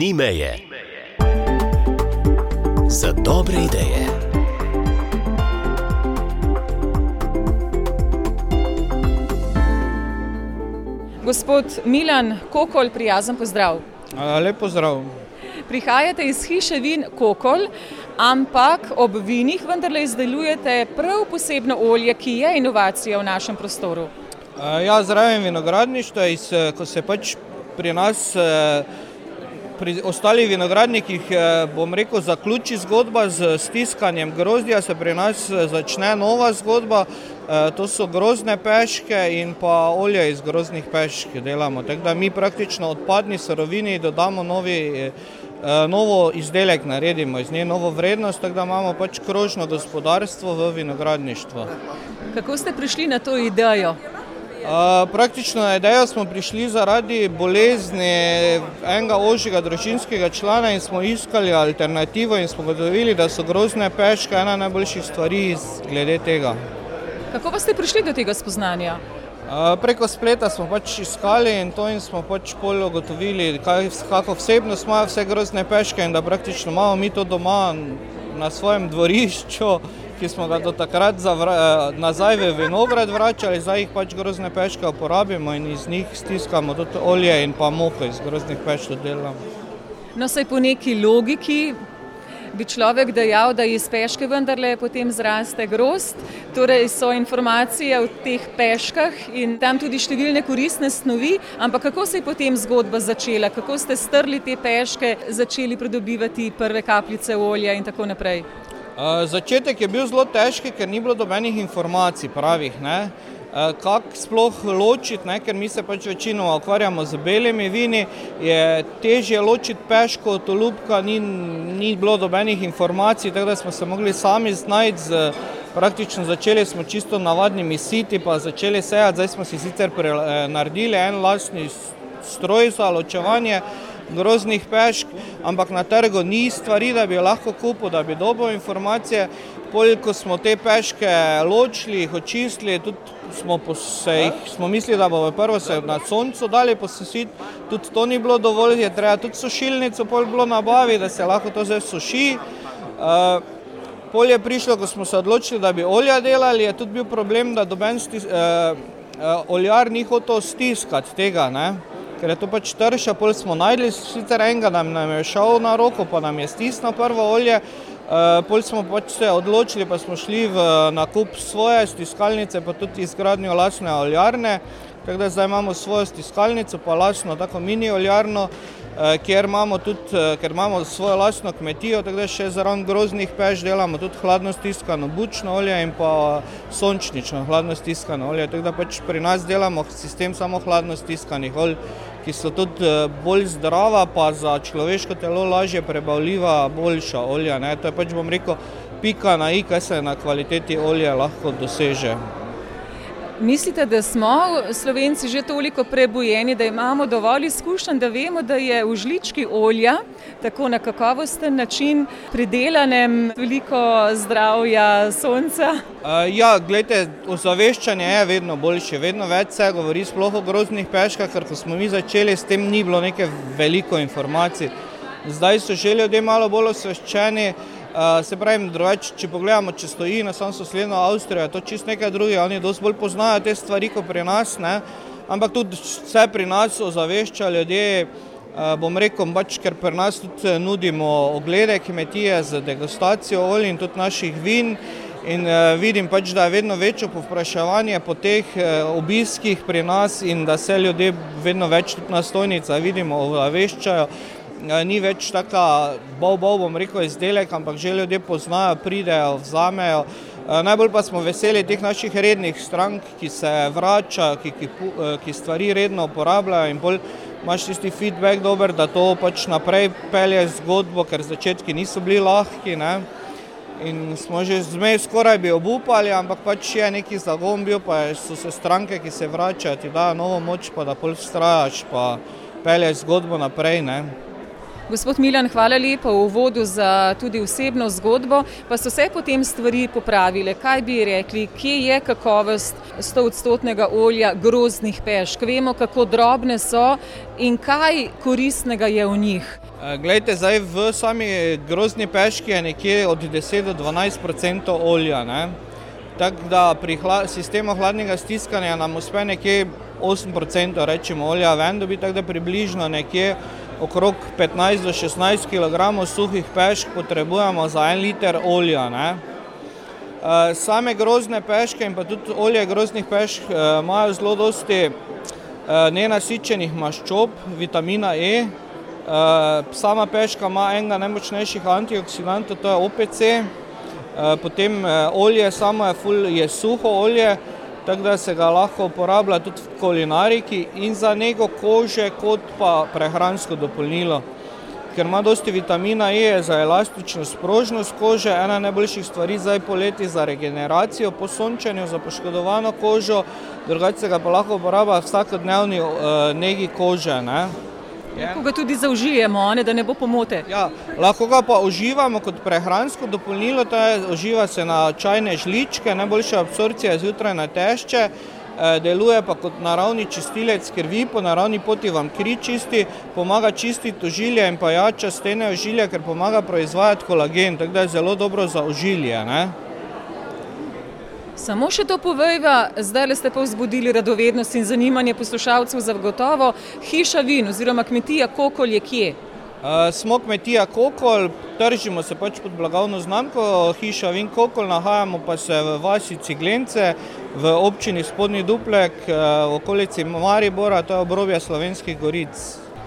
ni meje. Za dobre ideje. Gospod Milan Kokol, prijazen pozdrav. Lepo zdrav. Prihajate iz hiše vin Kokol, ampak ob vinih vendarle izdelujete prav posebno olje, ki je inovacija v našem prostoru. Ja, zdravim vinogradništvo, iz, ko se pač pri nas, pri ostalih vinogradnikih, bom rekel, zaključi zgodba z stiskanjem grozdja, se pri nas začne nova zgodba. To so grozdne peške in pa olje iz grozdnih pešk delamo. Tako da mi praktično odpadni surovini dodamo novi, novo izdelek naredimo iz nje, novo vrednost, tako da imamo pač krožno gospodarstvo v vinogradništvu. Kako ste prišli na to idejo? Praktično na idejo smo prišli zaradi bolezni enega ožjega družinskega člana in smo iskali alternativo in smo ugotovili, da so grozdne peške ena najboljših stvari glede tega. Kako pa ste prišli do tega spoznanja? Preko spleta smo pač iskali in to in smo pač pol ugotovili, kako vsebnost imajo vse grozdne peške in da praktično imamo mi to doma na svojem dvorišču, ki smo ga do takrat nazaj v vinograd vračali, zdaj jih pač grozdne peške uporabimo in iz njih stiskamo tudi olje in pa moko iz grozdnih pešk delamo. No, saj po neki logiki bi človek dejal, da iz peške vendarle potem zraste grozd, torej so informacije v teh peškah in tam tudi številne koristne snovi, ampak kako se je potem zgodba začela, kako ste strli te peške, začeli pridobivati prve kapljice olja in tako naprej? Začetek je bil zelo težek, ker ni bilo nobenih informacij pravih, ne. Kako sploh ločiti, ne, ker mi se pač večinoma ukvarjamo z belimi vini, je težje ločiti peško od olupka, ni, ni bilo nobenih informacij, tako da smo se mogli sami znajti z, praktično začeli smo čisto navadnimi siti pa začeli sejati, zdaj smo si sicer naredili en lastni stroj za ločevanje grozdnih pešk, ampak na trgu ni stvari, da bi jo lahko kupil, da bi dobil informacije. Pol ko smo te peške ločili, jih očistili, tudi smo se jih, smo mislili, da bomo prvo se na soncu dali posušiti, tudi to ni bilo dovolj, je treba tudi sušilnico pol bilo nabaviti, da se lahko to zdaj suši. Pol je prišlo, ko smo se odločili, da bi olja delali, je tudi bil problem, da noben oljar ni hotel stiskati tega, ne. Ker je to pač trša, pol smo našli sicer enega, nam je šel na roko pa nam je stisnil prvo olje, pol smo pač se odločili pa smo šli v nakup svoje stiskalnice pa tudi izgradnjo lastne oljarne, tako da zdaj imamo svojo stiskalnico pa lastno tako mini oljarno, kjer imamo tudi, ker imamo svojo lastno kmetijo, tako da še zraven grozdnih peš delamo tudi hladno stiskano bučno olje in pa sončnično hladno stiskano olje, tako da pač pri nas delamo sistem samo hladno stiskanih olj, ki so tudi bolj zdrava pa za človeško telo lažje prebavljiva, boljša olja, ne, to je pač, bom rekel, pika na i, kaj se na kvaliteti olja lahko doseže. Mislite, da smo Slovenci že toliko prebujeni, da imamo dovolj izkušenj, da vemo, da je v žlički olja, tako na kakovosten način pridelanem, veliko zdravja, sonca? Ja, glejte, ozaveščanje je vedno boljše, vedno več se govori sploh o grozdnih peškah, ker ko smo mi začeli, s tem ni bilo neke veliko informacij. Zdaj so že ljudje malo bolj osveščeni, saj pravim, drugače če pogledamo čez tujino, samo sosednjo Avstrijo, je to čisto nekaj drugega, oni dosti bolj poznajo te stvari ko pri nas, ne, ampak tudi se pri nas ozaveščajo ljudje, bom rekel, pač ker pri nas tudi nudimo oglede kmetije z degustacijo olj in tudi naših vin in vidim pač, da je vedno večje povpraševanje po teh obiskih pri nas in da se ljudje vedno več tudi na stojnicah, vidimo, ozaveščajo. Ni več taka bav bav, bom rekel, izdelek, ampak že ljudje poznajo, pridejo, vzamejo. Najbolj pa smo veseli teh naših rednih strank, ki se vračajo, ki, ki ki stvari redno uporabljajo in pol imaš tisti feedback dober, da to pač naprej pelje zgodbo, ker začetki niso bili lahki, ne. In smo že zmeraj skoraj bi obupali, ampak pač je neki zagon bil pa so se stranke, ki se vračajo, ti dajo novo moč pa da pol vztrajaš pa pelješ zgodbo naprej, ne. Gospod Milan, hvala lepa v uvodu za tudi osebno zgodbo. Pa so se potem stvari popravile. Kaj bi rekli, kje je kakovost 100-odstotnega olja grozdnih pešk? Vemo, kako drobne so in kaj koristnega je v njih. Glejte, zdaj v sami grozni peški je nekje od 10 do 12 odstotkov olja. Ne? Tako da pri hla, sistemu hladnega stiskanja nam uspe nekje 8 odstotkov rečemo olja ven, dobi tako da približno nekje okrog 15 do 16 kg suhih pešk potrebujemo za en liter olja. Ne? Eh, same grozne peške in pa tudi olje groznih pešk eh, imajo zelo dosti eh, nenasičenih maščob, vitamina E. Sama peška ima enega najmočnejših antioksidantov, to je OPC. Potem olje samo je, ful, je suho olje, tako da se ga lahko uporablja tudi v kulinariki in za nego kože, kot pa prehransko dopolnilo. Ker ima dosti vitamina E za elastično sprožnost kože, ena najboljših stvari zdaj poleti za regeneracijo po sončenju, za poškodovano kožo, drugače ga pa lahko uporablja vsakodnevni uh, negi kože. Ne? Lahko ga tudi zaužijemo, ne, da ne bo pomote. Ja, lahko ga pa uživamo kot prehransko dopolnilo, to je uživa se na čajne žličke, najboljša absorpcija zjutraj na tešče, eh, deluje pa kot naravni čistilec krvi, po naravni poti vam kri čisti, pomaga čistiti ožilje in pa jača stene ožilja, ker pomaga proizvajati kolagen, tako da je zelo dobro za ožilje. Ne? Samo še to povejva, zdaj le ste pa vzbudili radovednost in zanimanje poslušalcev za gotovo. Hiša vin oziroma kmetija Kokol je kje? Uh, smo kmetija Kokol, tržimo se pač pod blagovno znamko Hiša vin Kokol, nahajamo pa se v vasi Ciglence, v občini Spodnji Duplek, v okolici Maribora, to je obrobje slovenskih goric.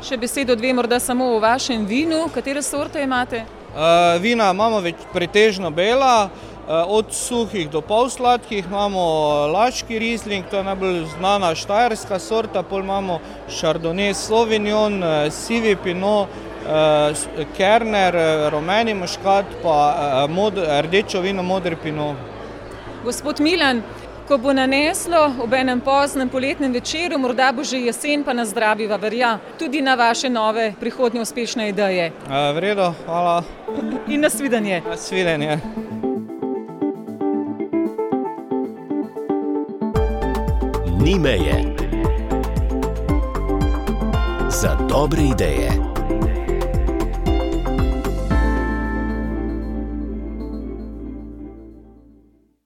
Še besedo dve morda samo o vašem vinu, katere sorte imate? Uh, vina imamo več pretežno bela, Eh, od suhih do pol sladkih imamo laški rizling, to je najbolj znana štajerska sorta, pol imamo šardonnay, sauvignon, eh, sivi pinot, eh, kerner, rumeni muškat, pa mod, rdečo vino, modri pinot. Gospod Milan, ko bo naneslo ob enem poznem poletnem večeru, morda bo že jesen, pa nas zdraviva verja tudi na vaše nove prihodnje uspešne ideje. Vredo, hvala. In nasvidenje. Nasvidenje. Ni meje. Za dobre ideje.